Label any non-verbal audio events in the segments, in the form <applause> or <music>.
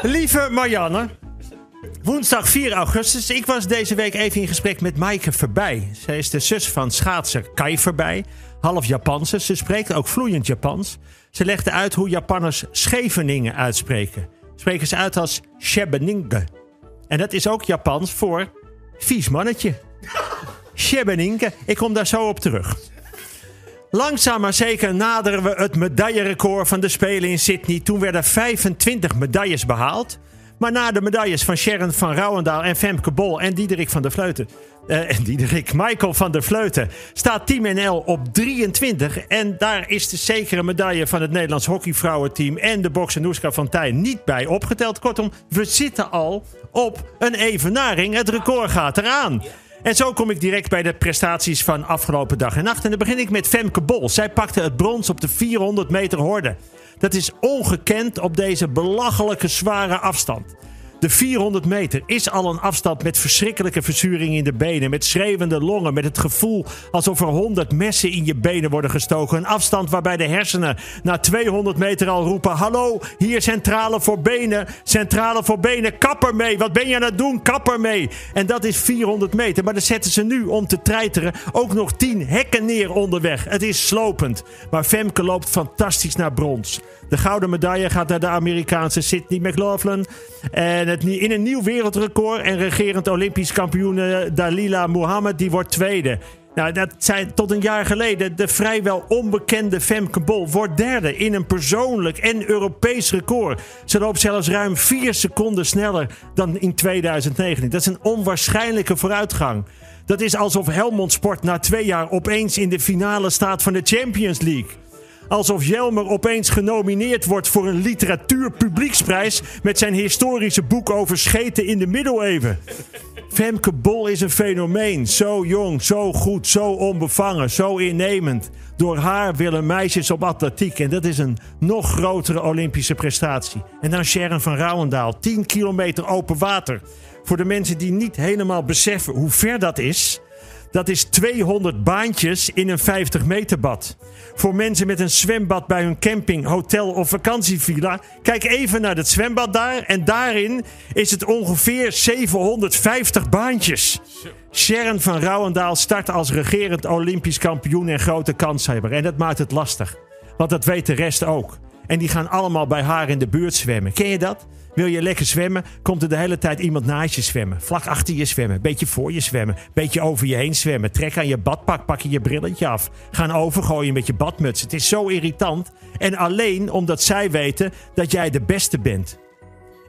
Lieve Marianne, woensdag 4 augustus. Ik was deze week even in gesprek met Maaike Verbij. Zij is de zus van schaatser Kai Verbij, half Japanse. Ze spreekt ook vloeiend Japans. Ze legde uit hoe Japanners Scheveningen uitspreken. Spreken ze uit als Schebeninge. En dat is ook Japans voor vies mannetje. Schebeninge. Ik kom daar zo op terug. Langzaam maar zeker naderen we het medaillerecord van de Spelen in Sydney. Toen werden 25 medailles behaald. Maar na de medailles van Sharon van Rouwendaal en Femke Bol en Diederik van der Vleuten... eh, en Diederik Michael van der Vleuten staat Team NL op 23. En daar is de zekere medaille van het Nederlands hockeyvrouwenteam... en de bokser Noeska van Tijn niet bij opgeteld. Kortom, we zitten al op een evenaring. Het record gaat eraan. En zo kom ik direct bij de prestaties van afgelopen dag en nacht. En dan begin ik met Femke Bol. Zij pakte het brons op de 400 meter horde. Dat is ongekend op deze belachelijke zware afstand. De 400 meter is al een afstand met verschrikkelijke verzuring in de benen. Met schreeuwende longen. Met het gevoel alsof er 100 messen in je benen worden gestoken. Een afstand waarbij de hersenen na 200 meter al roepen: Hallo, hier centrale voor benen. Centrale voor benen. Kapper mee. Wat ben je aan het doen? Kapper mee. En dat is 400 meter. Maar dan zetten ze nu om te treiteren ook nog 10 hekken neer onderweg. Het is slopend. Maar Femke loopt fantastisch naar brons. De gouden medaille gaat naar de Amerikaanse Sydney McLaughlin. En in een nieuw wereldrecord. En regerend Olympisch kampioen eh, Dalila Mohammed, die wordt tweede. Nou, dat zijn tot een jaar geleden de vrijwel onbekende Femke Bol. Wordt derde in een persoonlijk en Europees record. Ze loopt zelfs ruim vier seconden sneller dan in 2019. Dat is een onwaarschijnlijke vooruitgang. Dat is alsof Helmond Sport na twee jaar opeens in de finale staat van de Champions League. Alsof Jelmer opeens genomineerd wordt voor een literatuurpublieksprijs met zijn historische boek over scheten in de middeleeuwen. Femke Bol is een fenomeen. Zo jong, zo goed, zo onbevangen, zo innemend. Door haar willen meisjes op atletiek. En dat is een nog grotere Olympische prestatie. En dan Sharon van Rouwendaal. 10 kilometer open water. Voor de mensen die niet helemaal beseffen hoe ver dat is. Dat is 200 baantjes in een 50 meter bad. Voor mensen met een zwembad bij hun camping, hotel of vakantievilla. Kijk even naar het zwembad daar. En daarin is het ongeveer 750 baantjes. Sharon van Rouwendaal start als regerend Olympisch kampioen en grote kanshebber. En dat maakt het lastig. Want dat weet de rest ook. En die gaan allemaal bij haar in de buurt zwemmen. Ken je dat? Wil je lekker zwemmen, komt er de hele tijd iemand naast je zwemmen. Vlak achter je zwemmen, beetje voor je zwemmen, beetje over je heen zwemmen. Trek aan je badpak, pak je je brilletje af. Gaan overgooien met je badmuts. Het is zo irritant. En alleen omdat zij weten dat jij de beste bent.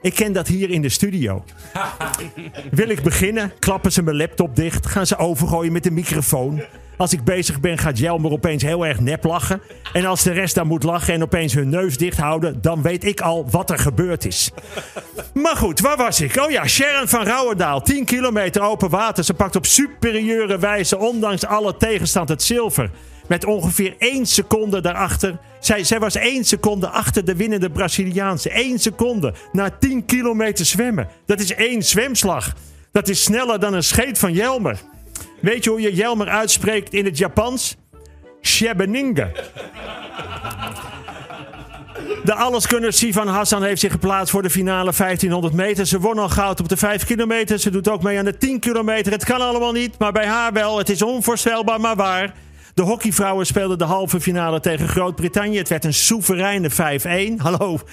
Ik ken dat hier in de studio. <laughs> Wil ik beginnen, klappen ze mijn laptop dicht, gaan ze overgooien met de microfoon. Als ik bezig ben, gaat Jelmer opeens heel erg nep lachen. En als de rest dan moet lachen en opeens hun neus dicht houden, dan weet ik al wat er gebeurd is. Maar goed, waar was ik? Oh ja, Sharon van Rouwendaal. 10 kilometer open water. Ze pakt op superieure wijze, ondanks alle tegenstand, het zilver. Met ongeveer 1 seconde daarachter. Zij, zij was 1 seconde achter de winnende Braziliaanse. 1 seconde na 10 kilometer zwemmen. Dat is één zwemslag. Dat is sneller dan een scheet van Jelmer. Weet je hoe je Jelmer uitspreekt in het Japans? Shebeninga. De alleskunner Sivan Hassan heeft zich geplaatst voor de finale 1500 meter. Ze won al goud op de 5 kilometer. Ze doet ook mee aan de 10 kilometer. Het kan allemaal niet, maar bij haar wel. Het is onvoorstelbaar, maar waar. De hockeyvrouwen speelden de halve finale tegen Groot-Brittannië. Het werd een soevereine 5-1. Hallo, 5-1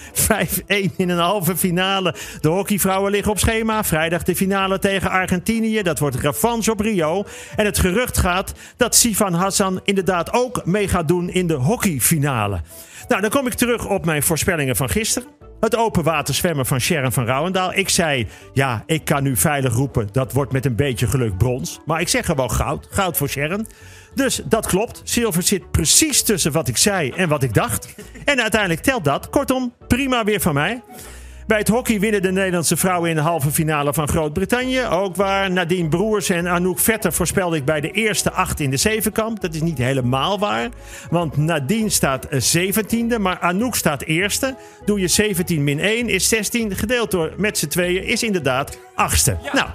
in een halve finale. De hockeyvrouwen liggen op schema. Vrijdag de finale tegen Argentinië. Dat wordt revanche op Rio. En het gerucht gaat dat Sivan Hassan inderdaad ook mee gaat doen in de hockeyfinale. Nou, dan kom ik terug op mijn voorspellingen van gisteren. Het open water zwemmen van Sharon van Rouwendaal. Ik zei, ja, ik kan nu veilig roepen, dat wordt met een beetje geluk brons. Maar ik zeg gewoon goud. Goud voor Sharon. Dus dat klopt. Zilver zit precies tussen wat ik zei en wat ik dacht. En uiteindelijk telt dat. Kortom, prima weer van mij. Bij het hockey winnen de Nederlandse vrouwen in de halve finale van Groot-Brittannië. Ook waar Nadine Broers en Anouk Vetter voorspelde ik bij de eerste acht in de zevenkamp. Dat is niet helemaal waar. Want Nadine staat zeventiende, maar Anouk staat eerste. Doe je 17 min 1 is 16. Gedeeld door met z'n tweeën is inderdaad achtste. Nou,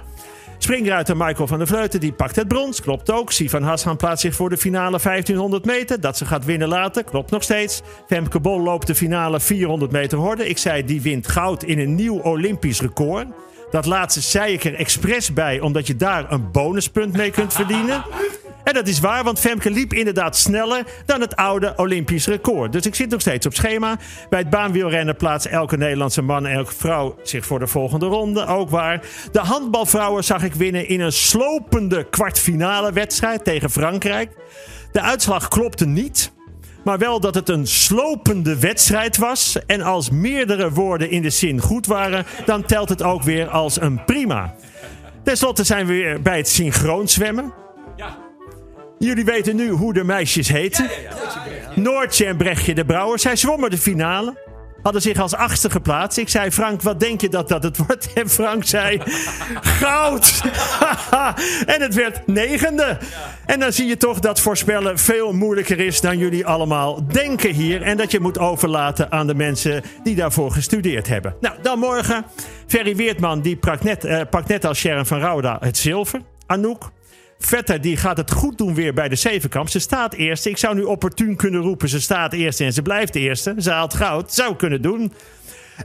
Springruiter Michael van der Vleuten die pakt het brons. Klopt ook. Sivan Hassan plaatst zich voor de finale 1500 meter. Dat ze gaat winnen later. Klopt nog steeds. Femke Bol loopt de finale 400 meter horde. Ik zei die wint goud in een nieuw Olympisch record. Dat laatste zei ik er expres bij, omdat je daar een bonuspunt mee kunt verdienen. <laughs> En dat is waar, want Femke liep inderdaad sneller dan het oude Olympisch record. Dus ik zit nog steeds op schema. Bij het baanwielrennen plaatst elke Nederlandse man en elke vrouw zich voor de volgende ronde. Ook waar. De handbalvrouwen zag ik winnen in een slopende kwartfinale wedstrijd tegen Frankrijk. De uitslag klopte niet. Maar wel dat het een slopende wedstrijd was. En als meerdere woorden in de zin goed waren, dan telt het ook weer als een prima. Ten slotte zijn we weer bij het synchroon zwemmen. Jullie weten nu hoe de meisjes heten. Noortje en Brechtje de Brouwer. Zij zwommen de finale. Hadden zich als achtste geplaatst. Ik zei, Frank, wat denk je dat dat het wordt? <laughs> En Frank zei, goud! <laughs> en het werd negende. En dan zie je toch dat voorspellen veel moeilijker is dan jullie allemaal denken hier. En dat je moet overlaten aan de mensen die daarvoor gestudeerd hebben. Nou, dan morgen. Ferry Weertman, die pakt net, eh, pakt net als Sharon van Rouda het zilver. Anouk, Vetter die gaat het goed doen weer bij de Zevenkamp. Ze staat eerste. Ik zou nu opportun kunnen roepen. Ze staat eerste en ze blijft eerste. Ze haalt goud. Zou kunnen doen.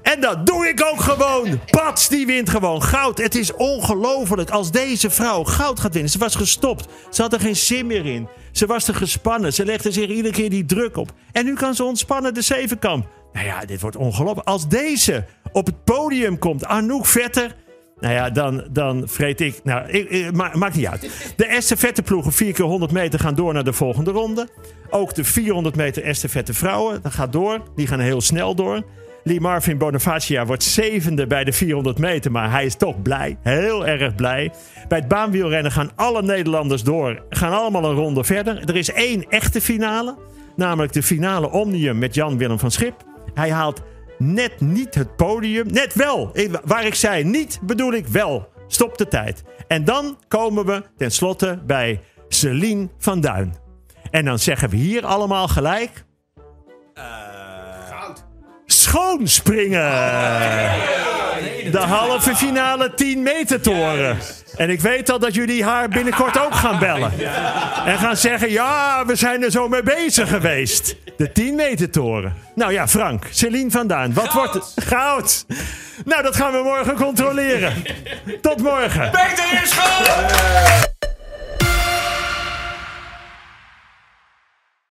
En dat doe ik ook gewoon. Pats, die wint gewoon goud. Het is ongelooflijk als deze vrouw goud gaat winnen. Ze was gestopt. Ze had er geen zin meer in. Ze was te gespannen. Ze legde zich iedere keer die druk op. En nu kan ze ontspannen de Zevenkamp. Nou ja, dit wordt ongelooflijk. Als deze op het podium komt, Anouk Vetter... Nou ja, dan, dan vreet ik. Nou, ik, maakt niet uit. De estafetteploegen 4 keer 100 meter gaan door naar de volgende ronde. Ook de 400 meter estafette vrouwen, dat gaat door. Die gaan heel snel door. Lee Marvin Bonifacia wordt zevende bij de 400 meter, maar hij is toch blij. Heel erg blij. Bij het baanwielrennen gaan alle Nederlanders door. Gaan allemaal een ronde verder. Er is één echte finale. Namelijk de finale Omnium met Jan-Willem van Schip. Hij haalt net niet het podium. Net wel. Waar ik zei niet, bedoel ik wel. Stop de tijd. En dan komen we tenslotte bij Celine van Duin. En dan zeggen we hier allemaal gelijk. Uh, goud. Schoonspringen. De halve finale 10 meter toren. En ik weet al dat jullie haar binnenkort ook gaan bellen. En gaan zeggen: Ja, we zijn er zo mee bezig geweest. De 10 meter toren. Nou ja, Frank, Celine vandaan. Wat wordt het? Goud! Nou, dat gaan we morgen controleren. Tot morgen. Goud!